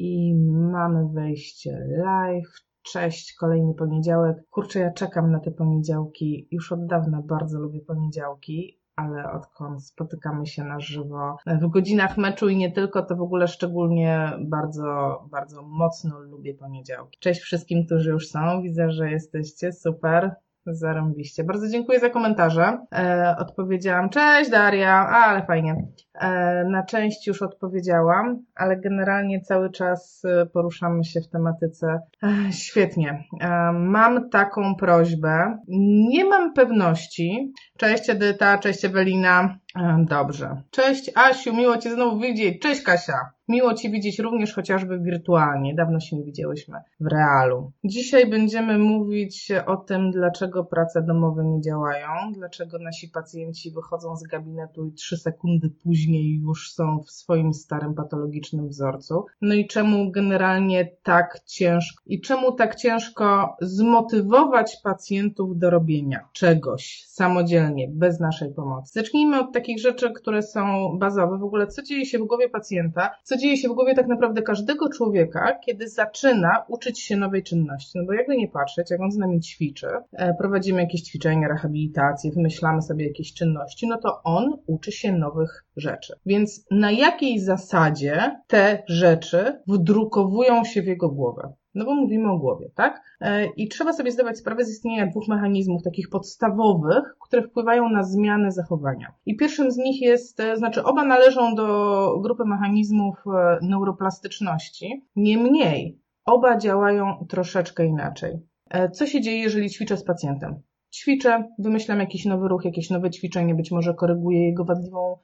i mamy wejście live. Cześć, kolejny poniedziałek. Kurczę, ja czekam na te poniedziałki. Już od dawna bardzo lubię poniedziałki, ale odkąd spotykamy się na żywo w godzinach meczu i nie tylko, to w ogóle szczególnie bardzo, bardzo mocno lubię poniedziałki. Cześć wszystkim, którzy już są. Widzę, że jesteście super. Zarąbiście. Bardzo dziękuję za komentarze. E, odpowiedziałam, cześć Daria, A, ale fajnie. E, na część już odpowiedziałam, ale generalnie cały czas e, poruszamy się w tematyce. E, świetnie. E, mam taką prośbę. Nie mam pewności. Cześć Edyta, cześć Ewelina. E, dobrze. Cześć Asiu, miło Cię znowu widzieć. Cześć Kasia. Miło Cię widzieć również chociażby wirtualnie. Dawno się nie widziałyśmy w realu. Dzisiaj będziemy mówić o tym, dlaczego prace domowe nie działają, dlaczego nasi pacjenci wychodzą z gabinetu i trzy sekundy później już są w swoim starym patologicznym wzorcu. No i czemu generalnie tak ciężko i czemu tak ciężko zmotywować pacjentów do robienia czegoś samodzielnie, bez naszej pomocy. Zacznijmy od takich rzeczy, które są bazowe. W ogóle, co dzieje się w głowie pacjenta, co dzieje się w głowie tak naprawdę każdego człowieka, kiedy zaczyna uczyć się nowej czynności. No bo jakby nie patrzeć, jak on z nami ćwiczy, e, prowadzimy jakieś ćwiczenia, rehabilitacje, wymyślamy sobie jakieś czynności, no to on uczy się nowych rzeczy. Więc na jakiej zasadzie te rzeczy wdrukowują się w jego głowę? No bo mówimy o głowie, tak? E, I trzeba sobie zdawać sprawę z istnienia dwóch mechanizmów takich podstawowych, które wpływają na zmianę zachowania. I pierwszym z nich jest, e, znaczy oba należą do grupy mechanizmów e, neuroplastyczności. Niemniej oba działają troszeczkę inaczej. Co się dzieje, jeżeli ćwiczę z pacjentem? Ćwiczę, wymyślam jakiś nowy ruch, jakieś nowe ćwiczenie, być może koryguję jego wadliwą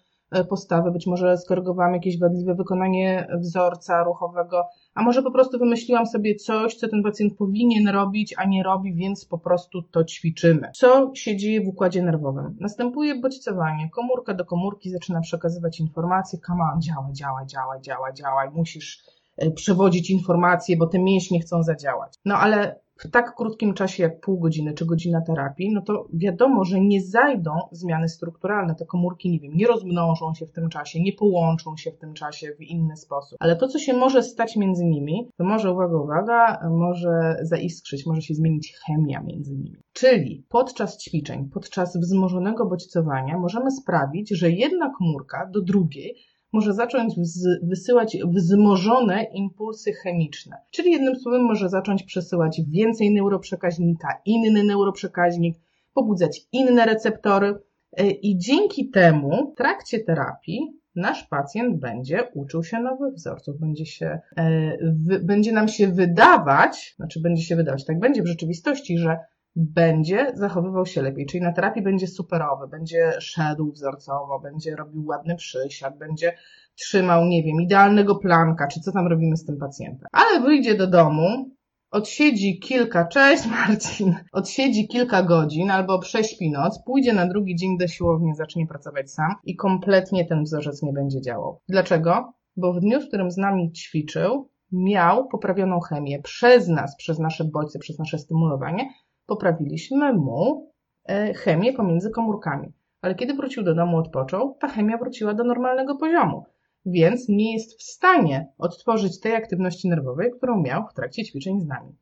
postawę, być może skorygowałam jakieś wadliwe wykonanie wzorca ruchowego, a może po prostu wymyśliłam sobie coś, co ten pacjent powinien robić, a nie robi, więc po prostu to ćwiczymy. Co się dzieje w układzie nerwowym? Następuje bodźcowanie. Komórka do komórki zaczyna przekazywać informacje, come on, działaj, działaj, działaj, działaj, działaj, musisz e, przewodzić informacje, bo te mięśnie chcą zadziałać. No ale w tak krótkim czasie jak pół godziny czy godzina terapii, no to wiadomo, że nie zajdą zmiany strukturalne. Te komórki, nie wiem, nie rozmnożą się w tym czasie, nie połączą się w tym czasie w inny sposób. Ale to, co się może stać między nimi, to może, uwaga, uwaga, może zaiskrzyć, może się zmienić chemia między nimi. Czyli podczas ćwiczeń, podczas wzmożonego bodźcowania możemy sprawić, że jedna komórka do drugiej może zacząć wysyłać wzmożone impulsy chemiczne. Czyli jednym słowem może zacząć przesyłać więcej neuroprzekaźnika, inny neuroprzekaźnik, pobudzać inne receptory e, i dzięki temu w trakcie terapii nasz pacjent będzie uczył się nowych wzorców, będzie, się, e, będzie nam się wydawać, znaczy będzie się wydawać, tak będzie w rzeczywistości, że będzie zachowywał się lepiej, czyli na terapii będzie superowy, będzie szedł wzorcowo, będzie robił ładny przysiad, będzie trzymał, nie wiem, idealnego planka, czy co tam robimy z tym pacjentem. Ale wyjdzie do domu, odsiedzi kilka, cześć Marcin, odsiedzi kilka godzin albo prześpi noc, pójdzie na drugi dzień do siłowni, zacznie pracować sam i kompletnie ten wzorzec nie będzie działał. Dlaczego? Bo w dniu, w którym z nami ćwiczył, miał poprawioną chemię przez nas, przez nasze bodźce, przez nasze stymulowanie, poprawiliśmy mu e, chemię pomiędzy komórkami. Ale kiedy wrócił do domu, odpoczął, ta chemia wróciła do normalnego poziomu, więc nie jest w stanie odtworzyć tej aktywności nerwowej, którą miał w trakcie ćwiczeń z nami.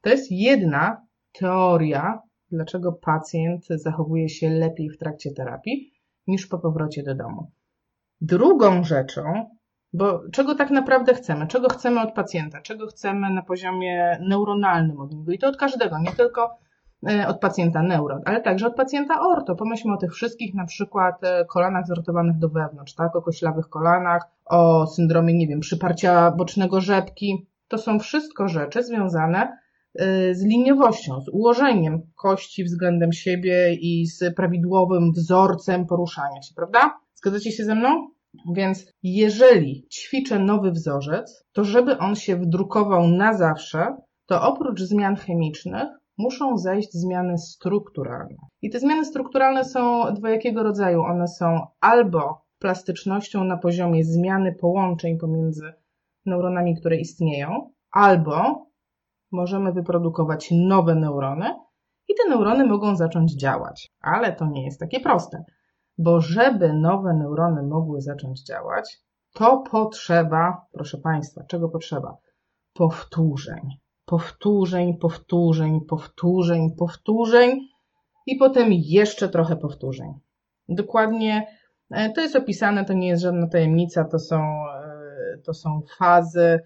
To jest jedna teoria, dlaczego pacjent zachowuje się lepiej w trakcie terapii niż po powrocie do domu. Drugą rzeczą, bo czego tak naprawdę chcemy? Czego chcemy od pacjenta? Czego chcemy na poziomie neuronalnym od niego? I to od każdego, nie tylko od pacjenta neuro, ale także od pacjenta orto. Pomyślmy o tych wszystkich na przykład e, kolanach zrotowanych do wewnątrz, tak? O koślawych kolanach, o syndromie, nie wiem, przyparcia bocznego rzepki. To są wszystko rzeczy związane e, z liniowością, z ułożeniem kości względem siebie i z prawidłowym wzorcem poruszania się, prawda? Zgadzacie się ze mną? Więc jeżeli ćwiczę nowy wzorzec, to żeby on się wdrukował na zawsze, to oprócz zmian chemicznych muszą zajść zmiany strukturalne. I te zmiany strukturalne są dwojakiego rodzaju. One są albo plastycznością na poziomie zmiany połączeń pomiędzy neuronami, które istnieją, albo możemy wyprodukować nowe neurony i te neurony mogą zacząć działać. Ale to nie jest takie proste, bo żeby nowe neurony mogły zacząć działać, to potrzeba, proszę Państwa, czego potrzeba? Powtórzeń. Powtórzeń, powtórzeń, powtórzeń, powtórzeń i potem jeszcze trochę powtórzeń. Dokładnie e, to jest opisane, to nie jest żadna tajemnica, to są, e, to są fazy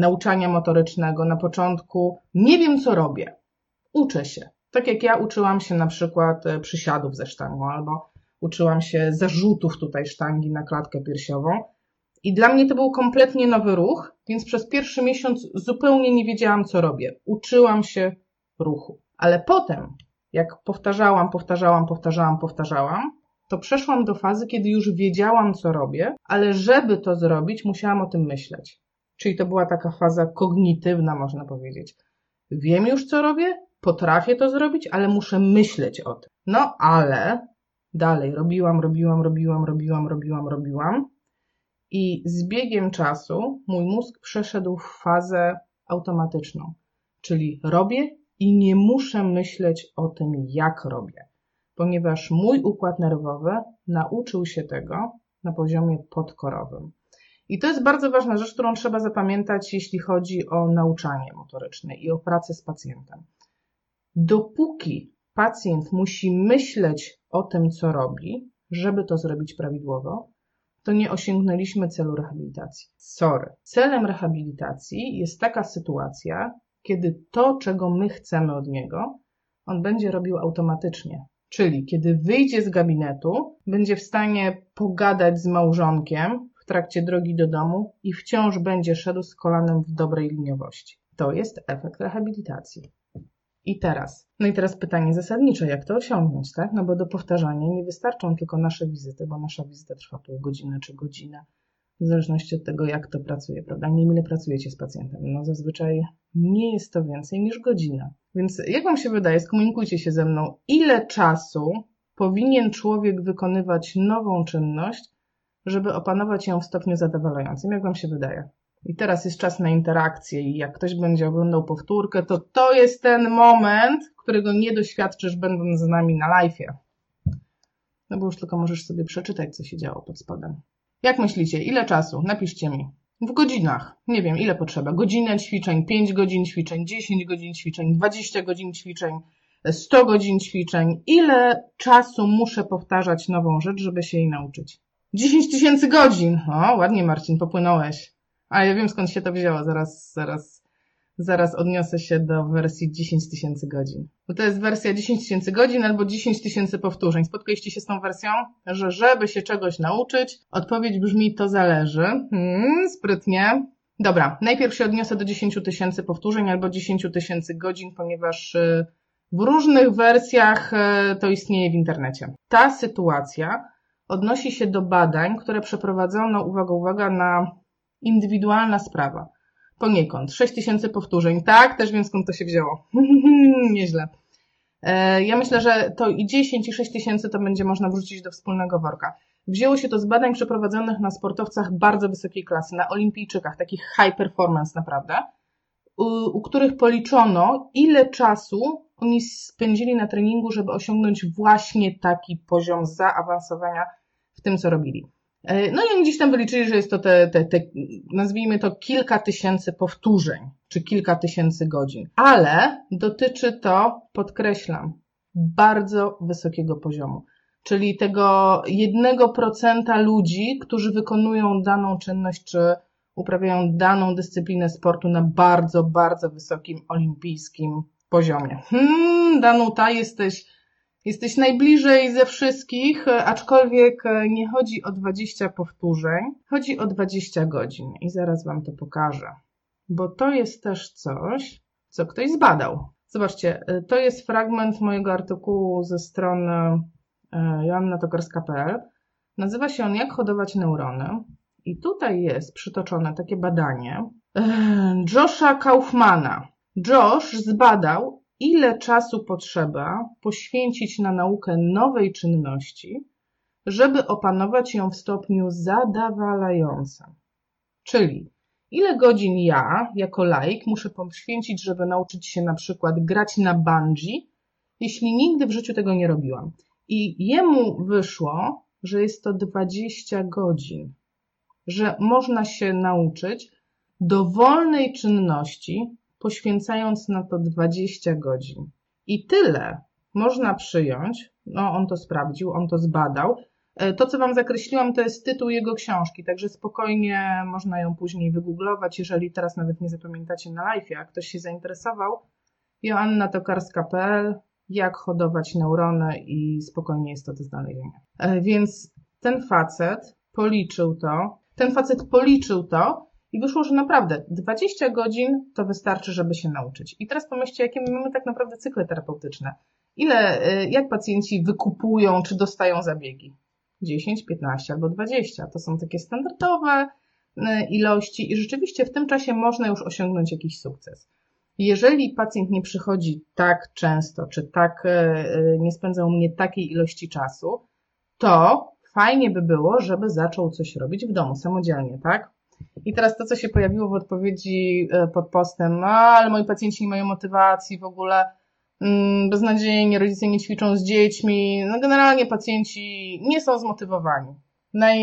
nauczania motorycznego. Na początku nie wiem, co robię. Uczę się. Tak jak ja uczyłam się na przykład e, przysiadów ze sztangą albo uczyłam się zarzutów tutaj sztangi na klatkę piersiową. I dla mnie to był kompletnie nowy ruch, więc przez pierwszy miesiąc zupełnie nie wiedziałam, co robię. Uczyłam się ruchu. Ale potem, jak powtarzałam, powtarzałam, powtarzałam, powtarzałam, to przeszłam do fazy, kiedy już wiedziałam, co robię, ale żeby to zrobić, musiałam o tym myśleć. Czyli to była taka faza kognitywna, można powiedzieć. Wiem już, co robię, potrafię to zrobić, ale muszę myśleć o tym. No ale dalej robiłam, robiłam, robiłam, robiłam, robiłam, robiłam. I z biegiem czasu mój mózg przeszedł w fazę automatyczną, czyli robię i nie muszę myśleć o tym, jak robię, ponieważ mój układ nerwowy nauczył się tego na poziomie podkorowym. I to jest bardzo ważna rzecz, którą trzeba zapamiętać, jeśli chodzi o nauczanie motoryczne i o pracę z pacjentem. Dopóki pacjent musi myśleć o tym, co robi, żeby to zrobić prawidłowo, to nie osiągnęliśmy celu rehabilitacji. Sorry. Celem rehabilitacji jest taka sytuacja, kiedy to, czego my chcemy od niego, on będzie robił automatycznie. Czyli kiedy wyjdzie z gabinetu, będzie w stanie pogadać z małżonkiem w trakcie drogi do domu i wciąż będzie szedł z kolanem w dobrej liniowości. To jest efekt rehabilitacji. I teraz, no i teraz pytanie zasadnicze, jak to osiągnąć, tak? No bo do powtarzania nie wystarczą tylko nasze wizyty, bo nasza wizyta trwa pół godziny czy godzinę, w zależności od tego, jak to pracuje, prawda? Nie ile pracujecie z pacjentem. No zazwyczaj nie jest to więcej niż godzina. Więc jak Wam się wydaje, skomunikujcie się ze mną, ile czasu powinien człowiek wykonywać nową czynność, żeby opanować ją w stopniu zadowalającym? Jak Wam się wydaje? I teraz jest czas na interakcję i jak ktoś będzie oglądał powtórkę, to to jest ten moment, którego nie doświadczysz będąc z nami na live'ie. No bo już tylko możesz sobie przeczytać, co się działo pod spodem. Jak myślicie, ile czasu? Napiszcie mi. W godzinach. Nie wiem, ile potrzeba. Godzinę ćwiczeń, 5 godzin ćwiczeń, 10 godzin ćwiczeń, 20 godzin ćwiczeń, 100 godzin ćwiczeń. Ile czasu muszę powtarzać nową rzecz, żeby się jej nauczyć? 10 tysięcy godzin. O, ładnie Marcin, popłynąłeś. A ja wiem skąd się to wzięło, zaraz, zaraz, zaraz odniosę się do wersji 10 tysięcy godzin. Bo to jest wersja 10 tysięcy godzin albo 10 tysięcy powtórzeń. Spotkaliście się z tą wersją? Że żeby się czegoś nauczyć, odpowiedź brzmi to zależy. Hmm, sprytnie. Dobra, najpierw się odniosę do 10 tysięcy powtórzeń albo 10 tysięcy godzin, ponieważ y, w różnych wersjach y, to istnieje w internecie. Ta sytuacja odnosi się do badań, które przeprowadzono, uwaga, uwaga, na indywidualna sprawa. Poniekąd. 6 tysięcy powtórzeń. Tak, też wiem skąd to się wzięło. Nieźle. E, ja myślę, że to i 10 i 6 tysięcy to będzie można wrzucić do wspólnego worka. Wzięło się to z badań przeprowadzonych na sportowcach bardzo wysokiej klasy, na olimpijczykach, takich high performance naprawdę, u, u których policzono, ile czasu oni spędzili na treningu, żeby osiągnąć właśnie taki poziom zaawansowania w tym, co robili. E, no i oni gdzieś tam wyliczyli, że jest to te, te, te, nazwijmy to kilka tysięcy powtórzeń, czy kilka tysięcy godzin. Ale dotyczy to, podkreślam, bardzo wysokiego poziomu. Czyli tego jednego procenta ludzi, którzy wykonują daną czynność, czy uprawiają daną dyscyplinę sportu na bardzo, bardzo wysokim olimpijskim poziomie. Hmm, Danuta, jesteś Jesteś najbliżej ze wszystkich, aczkolwiek nie chodzi o 20 powtórzeń, chodzi o 20 godzin i zaraz Wam to pokażę, bo to jest też coś, co ktoś zbadał. Zobaczcie, to jest fragment mojego artykułu ze strony e, joannatokarska.pl. Nazywa się on Jak hodować neurony. I tutaj jest przytoczone takie badanie e, Josha Kaufmana. Josh zbadał, ile czasu potrzeba poświęcić na naukę nowej czynności, żeby opanować ją w stopniu zadawalającym. Czyli ile godzin ja, jako laik, muszę poświęcić, żeby nauczyć się na przykład grać na bungee, jeśli nigdy w życiu tego nie robiłam. I jemu wyszło, że jest to 20 godzin. że można się nauczyć dowolnej czynności, poświęcając na to 20 godzin. I tyle można przyjąć, no on to sprawdził, on to zbadał. E, to, co Wam zakreśliłam, to jest tytuł jego książki, także spokojnie można ją później wygooglować, jeżeli teraz nawet nie zapamiętacie na live, jak ktoś się zainteresował. Joanna Tokarska.pl jak hodować neurony i spokojnie jest to do znalezienia. E, więc ten facet policzył to, ten facet policzył to i wyszło, że naprawdę 20 godzin to wystarczy, żeby się nauczyć. I teraz pomyślcie, jakie my mamy tak naprawdę cykle terapeutyczne. Ile, e, jak pacjenci wykupują czy dostają zabiegi? 10, 15 albo 20. To są takie standardowe e, ilości i rzeczywiście w tym czasie można już osiągnąć jakiś sukces. Jeżeli pacjent nie przychodzi tak często, czy tak e, nie spędza u mnie takiej ilości czasu, to fajnie by było, żeby zaczął coś robić w domu samodzielnie, tak? I teraz to, co się pojawiło w odpowiedzi pod postem, ale moi pacjenci nie mają motywacji w ogóle, Mm, beznadziejnie, rodzice nie ćwiczą z dziećmi, no generalnie pacjenci nie są zmotywowani. Naj,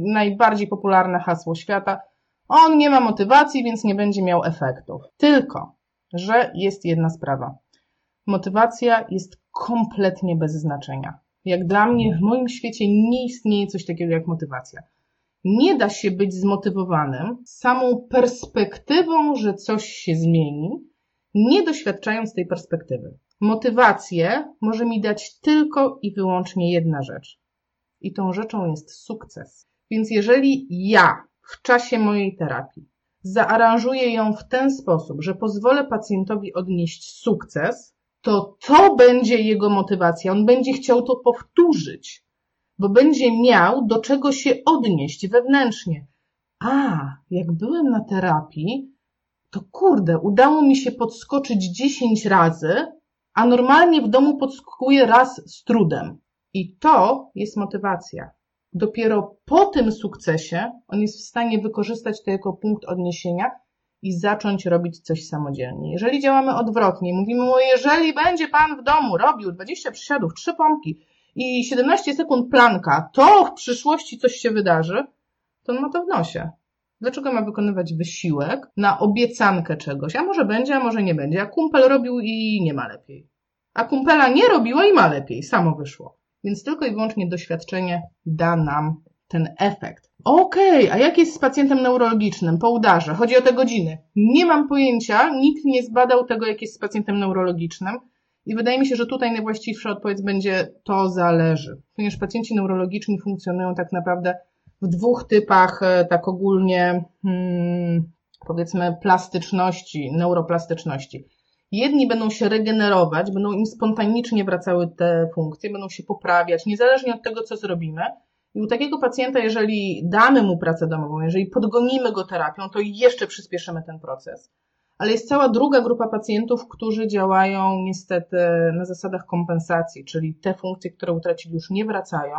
najbardziej popularne hasło świata. On nie ma motywacji, więc nie będzie miał efektów. Tylko, że jest jedna sprawa. Motywacja jest kompletnie bez znaczenia. Jak dla mnie, w moim świecie nie istnieje coś takiego jak motywacja. Nie da się być zmotywowanym samą perspektywą, że coś się zmieni, nie doświadczając tej perspektywy. Motywację może mi dać tylko i wyłącznie jedna rzecz. I tą rzeczą jest sukces. Więc jeżeli ja w czasie mojej terapii zaaranżuję ją w ten sposób, że pozwolę pacjentowi odnieść sukces, to to będzie jego motywacja. On będzie chciał to powtórzyć, bo będzie miał do czego się odnieść wewnętrznie. A, jak byłem na terapii, to kurde, udało mi się podskoczyć 10 razy, a normalnie w domu podskakuje raz z trudem. I to jest motywacja. Dopiero po tym sukcesie on jest w stanie wykorzystać to jako punkt odniesienia i zacząć robić coś samodzielnie. Jeżeli działamy odwrotnie, mówimy mu, jeżeli będzie pan w domu robił 20 przysiadów, 3 pompki i 17 sekund planka, to w przyszłości coś się wydarzy, to on ma to w nosie. Dlaczego ma wykonywać wysiłek na obiecankę czegoś? A może będzie, a może nie będzie. A kumpel robił i nie ma lepiej. A kumpela nie robiła i ma lepiej. Samo wyszło. Więc tylko i wyłącznie doświadczenie da nam ten efekt. Okej, okay, a jak jest z pacjentem neurologicznym po udarze? Chodzi o te godziny. Nie mam pojęcia, nikt nie zbadał tego, jak jest z pacjentem neurologicznym. I wydaje mi się, że tutaj najwłaściwsza odpowiedź będzie to zależy, ponieważ pacjenci neurologiczni funkcjonują tak naprawdę w dwóch typach, e, tak ogólnie, hmm, powiedzmy, plastyczności, neuroplastyczności. Jedni będą się regenerować, będą im spontanicznie wracały te funkcje, będą się poprawiać, niezależnie od tego, co zrobimy. I u takiego pacjenta, jeżeli damy mu pracę domową, jeżeli podgonimy go terapią, to jeszcze przyspieszymy ten proces. Ale jest cała druga grupa pacjentów, którzy działają niestety na zasadach kompensacji, czyli te funkcje, które utracili, już nie wracają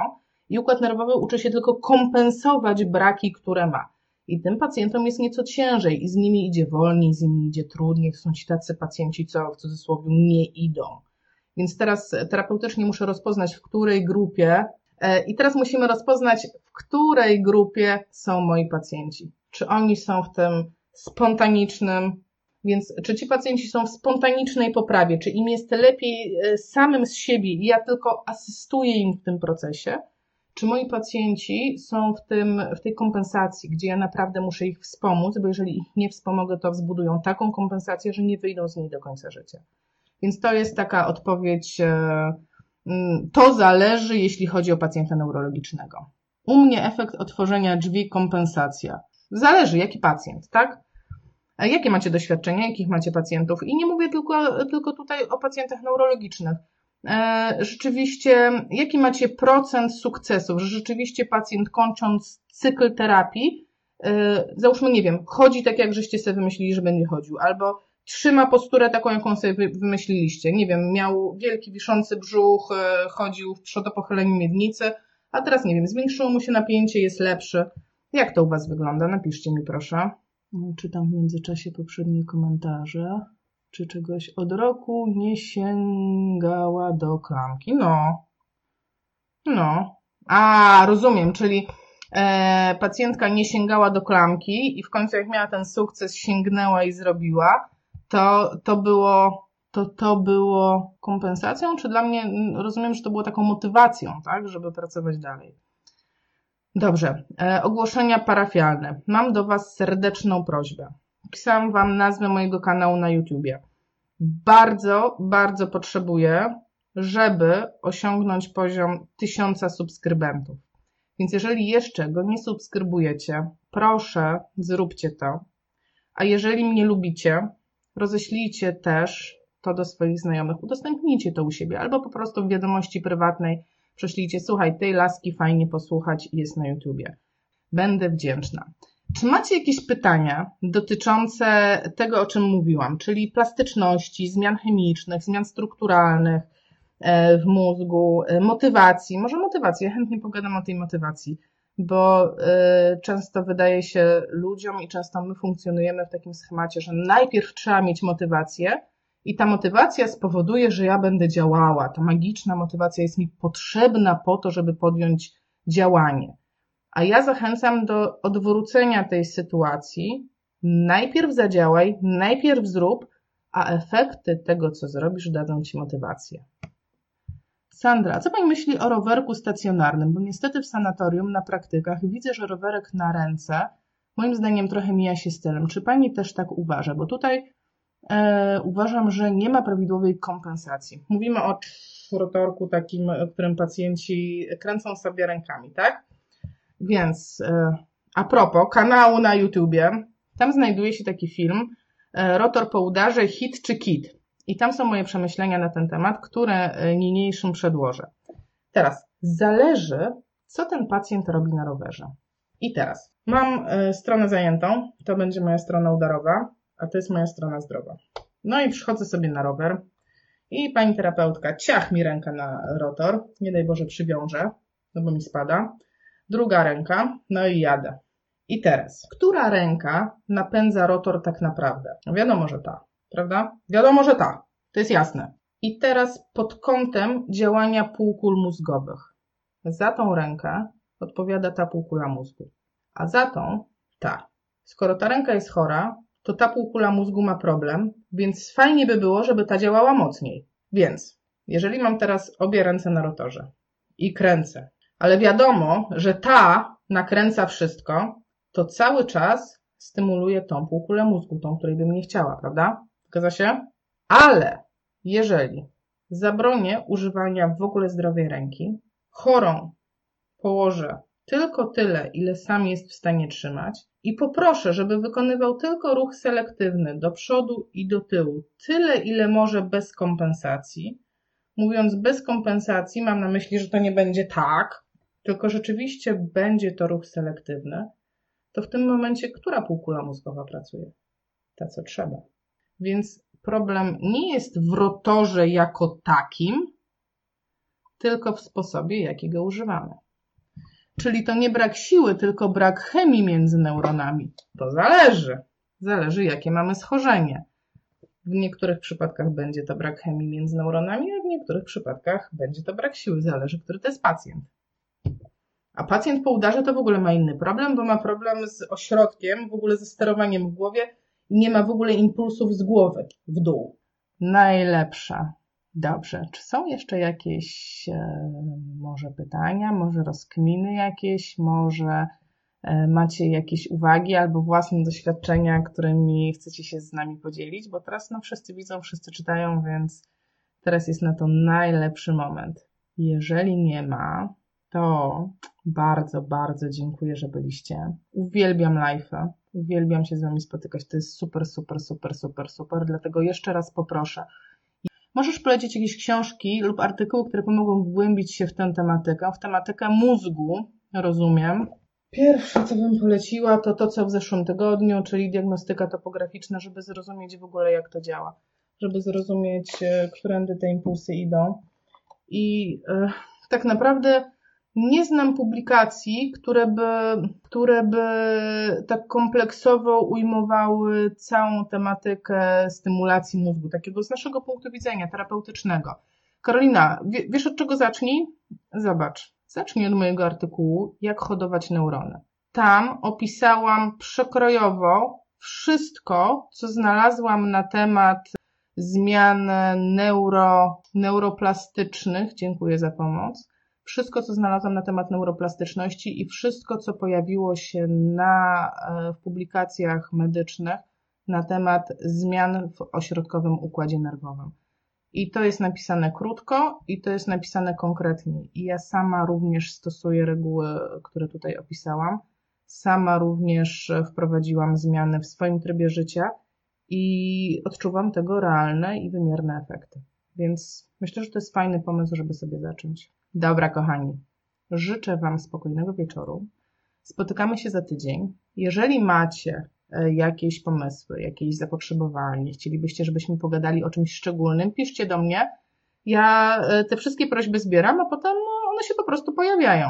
i układ nerwowy uczy się tylko kompensować braki, które ma. I tym pacjentom jest nieco ciężej i z nimi idzie wolniej, z nimi idzie trudniej. Są ci tacy pacjenci, co w cudzysłowie nie idą. Więc teraz terapeutycznie muszę rozpoznać, w której grupie, e, i teraz musimy rozpoznać, w której grupie są moi pacjenci. Czy oni są w tym spontanicznym, więc czy ci pacjenci są w spontanicznej poprawie, czy im jest lepiej e, samym z siebie i ja tylko asystuję im w tym procesie, czy moi pacjenci są w, tym, w tej kompensacji, gdzie ja naprawdę muszę ich wspomóc, bo jeżeli ich nie wspomogę, to zbudują taką kompensację, że nie wyjdą z niej do końca życia. Więc to jest taka odpowiedź, e, mm, to zależy, jeśli chodzi o pacjenta neurologicznego. U mnie efekt otworzenia drzwi kompensacja. Zależy, jaki pacjent, tak? Jakie macie doświadczenia, jakich macie pacjentów? I nie mówię tylko, tylko tutaj o pacjentach neurologicznych. E, rzeczywiście, jaki macie procent sukcesów, że rzeczywiście pacjent kończąc cykl terapii, e, załóżmy, nie wiem, chodzi tak, jak żeście sobie wymyślili, że będzie chodził, albo trzyma posturę taką, jaką sobie wymyśliliście. Nie wiem, miał wielki, wiszący brzuch, e, chodził w przodopochyleniu miednicy, a teraz, nie wiem, zwiększyło mu się napięcie, jest lepszy. Jak to u Was wygląda? Napiszcie mi proszę. Czytam w międzyczasie poprzednie komentarze czy czegoś od roku nie sięgała do klamki. No. No. A, rozumiem, czyli e, pacjentka nie sięgała do klamki i w końcu jak miała ten sukces, sięgnęła i zrobiła, to, to było to to było kompensacją, czy dla mnie, rozumiem, że to było taką motywacją, tak, żeby pracować dalej. Dobrze, e, ogłoszenia parafialne. Mam do Was serdeczną prośbę. Pisałam Wam nazwę mojego kanału na YouTubie. Bardzo, bardzo potrzebuję, żeby osiągnąć poziom tysiąca subskrybentów. Więc jeżeli jeszcze go nie subskrybujecie, proszę, zróbcie to. A jeżeli mnie lubicie, roześlijcie też to do swoich znajomych, udostępnijcie to u siebie, albo po prostu w wiadomości prywatnej prześlijcie, słuchaj, tej laski fajnie posłuchać jest na YouTubie. Będę wdzięczna. Czy macie jakieś pytania dotyczące tego, o czym mówiłam, czyli plastyczności, zmian chemicznych, zmian strukturalnych e, w mózgu, e, motywacji? Może motywacji, ja chętnie pogadam o tej motywacji, bo e, często wydaje się ludziom i często my funkcjonujemy w takim schemacie, że najpierw trzeba mieć motywację, i ta motywacja spowoduje, że ja będę działała. Ta magiczna motywacja jest mi potrzebna po to, żeby podjąć działanie. A ja zachęcam do odwrócenia tej sytuacji. Najpierw zadziałaj, najpierw zrób, a efekty tego, co zrobisz, dadzą ci motywację. Sandra, co Pani myśli o rowerku stacjonarnym? Bo niestety w sanatorium na praktykach widzę, że rowerek na ręce moim zdaniem trochę mija się stylem. Czy Pani też tak uważa? Bo tutaj e, uważam, że nie ma prawidłowej kompensacji. Mówimy o rotorku takim, o którym pacjenci kręcą sobie rękami, tak? Więc e, a propos kanału na YouTubie, tam znajduje się taki film e, Rotor po udarze, hit czy kit. I tam są moje przemyślenia na ten temat, które e, niniejszym przedłożę. Teraz zależy, co ten pacjent robi na rowerze. I teraz mam stronę zajętą, to będzie moja strona udarowa, a to jest moja strona zdrowa. No i przychodzę sobie na rower i pani terapeutka ciach mi rękę na rotor, nie daj Boże przywiąże, no bo mi spada druga ręka, no i jadę. I teraz, która ręka napędza rotor tak naprawdę? No wiadomo, że ta, prawda? Wiadomo, że ta. To jest jasne. I teraz pod kątem działania półkul mózgowych. Za tą rękę odpowiada ta półkula mózgu, a za tą ta. Skoro ta ręka jest chora, to ta półkula mózgu ma problem, więc fajnie by było, żeby ta działała mocniej. Więc, jeżeli mam teraz obie ręce na rotorze i kręcę ale wiadomo, że ta nakręca wszystko, to cały czas stymuluje tą półkulę mózgu, tą, której bym nie chciała, prawda? Zgadza się? Ale jeżeli zabronię używania w ogóle zdrowej ręki, chorą położę tylko tyle, ile sam jest w stanie trzymać i poproszę, żeby wykonywał tylko ruch selektywny do przodu i do tyłu, tyle, ile może bez kompensacji. Mówiąc bez kompensacji, mam na myśli, że to nie będzie tak, tylko rzeczywiście będzie to ruch selektywny, to w tym momencie która półkula mózgowa pracuje? Ta, co trzeba. Więc problem nie jest w rotorze jako takim, tylko w sposobie, jakiego używamy. Czyli to nie brak siły, tylko brak chemii między neuronami. To zależy. Zależy, jakie mamy schorzenie. W niektórych przypadkach będzie to brak chemii między neuronami, a w niektórych przypadkach będzie to brak siły. Zależy, który to jest pacjent. A pacjent po udarze to w ogóle ma inny problem, bo ma problem z ośrodkiem, w ogóle ze sterowaniem w głowie i nie ma w ogóle impulsów z głowy w dół. Najlepsza. Dobrze. Czy są jeszcze jakieś e, może pytania, może rozkminy jakieś, może e, macie jakieś uwagi albo własne doświadczenia, którymi chcecie się z nami podzielić? Bo teraz no wszyscy widzą, wszyscy czytają, więc teraz jest na to najlepszy moment. Jeżeli nie ma, to bardzo, bardzo dziękuję, że byliście. Uwielbiam live'y, uwielbiam się z Wami spotykać. To jest super, super, super, super, super. Dlatego jeszcze raz poproszę. Możesz polecić jakieś książki lub artykuły, które pomogą wgłębić się w tę tematykę, w tematykę mózgu, rozumiem. Pierwsze, co bym poleciła, to to, co w zeszłym tygodniu, czyli diagnostyka topograficzna, żeby zrozumieć w ogóle, jak to działa, żeby zrozumieć, e, którędy te impulsy idą. I e, tak naprawdę nie znam publikacji, które by, które by tak kompleksowo ujmowały całą tematykę stymulacji mózgu, takiego z naszego punktu widzenia terapeutycznego. Karolina, wiesz od czego zacznij? Zobacz. zacznij od mojego artykułu Jak hodować neurony. Tam opisałam przekrojowo wszystko, co znalazłam na temat zmian neuro, neuroplastycznych. Dziękuję za pomoc. Wszystko, co znalazłam na temat neuroplastyczności i wszystko, co pojawiło się na, e, w publikacjach medycznych na temat zmian w ośrodkowym układzie nerwowym. I to jest napisane krótko i to jest napisane konkretnie. I ja sama również stosuję reguły, które tutaj opisałam. Sama również wprowadziłam zmiany w swoim trybie życia i odczuwam tego realne i wymierne efekty. Więc myślę, że to jest fajny pomysł, żeby sobie zacząć. Dobra, kochani, życzę Wam spokojnego wieczoru. Spotykamy się za tydzień. Jeżeli macie e, jakieś pomysły, jakieś zapotrzebowanie, chcielibyście, żebyśmy pogadali o czymś szczególnym, piszcie do mnie. Ja e, te wszystkie prośby zbieram, a potem no, one się po prostu pojawiają.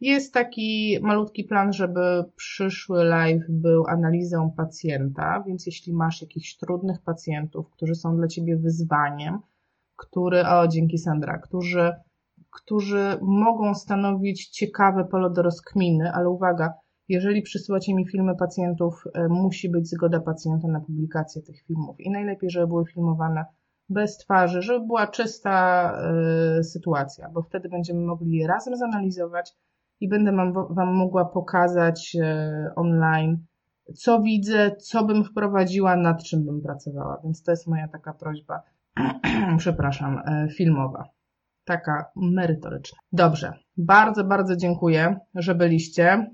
Jest taki malutki plan, żeby przyszły live był analizą pacjenta, więc jeśli masz jakichś trudnych pacjentów, którzy są dla ciebie wyzwaniem, który, o dzięki Sandra, którzy, którzy mogą stanowić ciekawe pole do rozkminy, ale uwaga, jeżeli przysyłacie mi filmy pacjentów, e, musi być zgoda pacjenta na publikację tych filmów i najlepiej, żeby były filmowane bez twarzy, żeby była czysta y, sytuacja, bo wtedy będziemy mogli je razem zanalizować i będę wam, wam mogła pokazać y, online, co widzę, co bym wprowadziła, nad czym bym pracowała. Więc to jest moja taka prośba, przepraszam, y, filmowa. Taka merytoryczna. Dobrze. Bardzo, bardzo dziękuję, że byliście.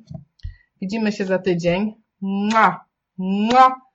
Widzimy się za tydzień. Mua! Mua!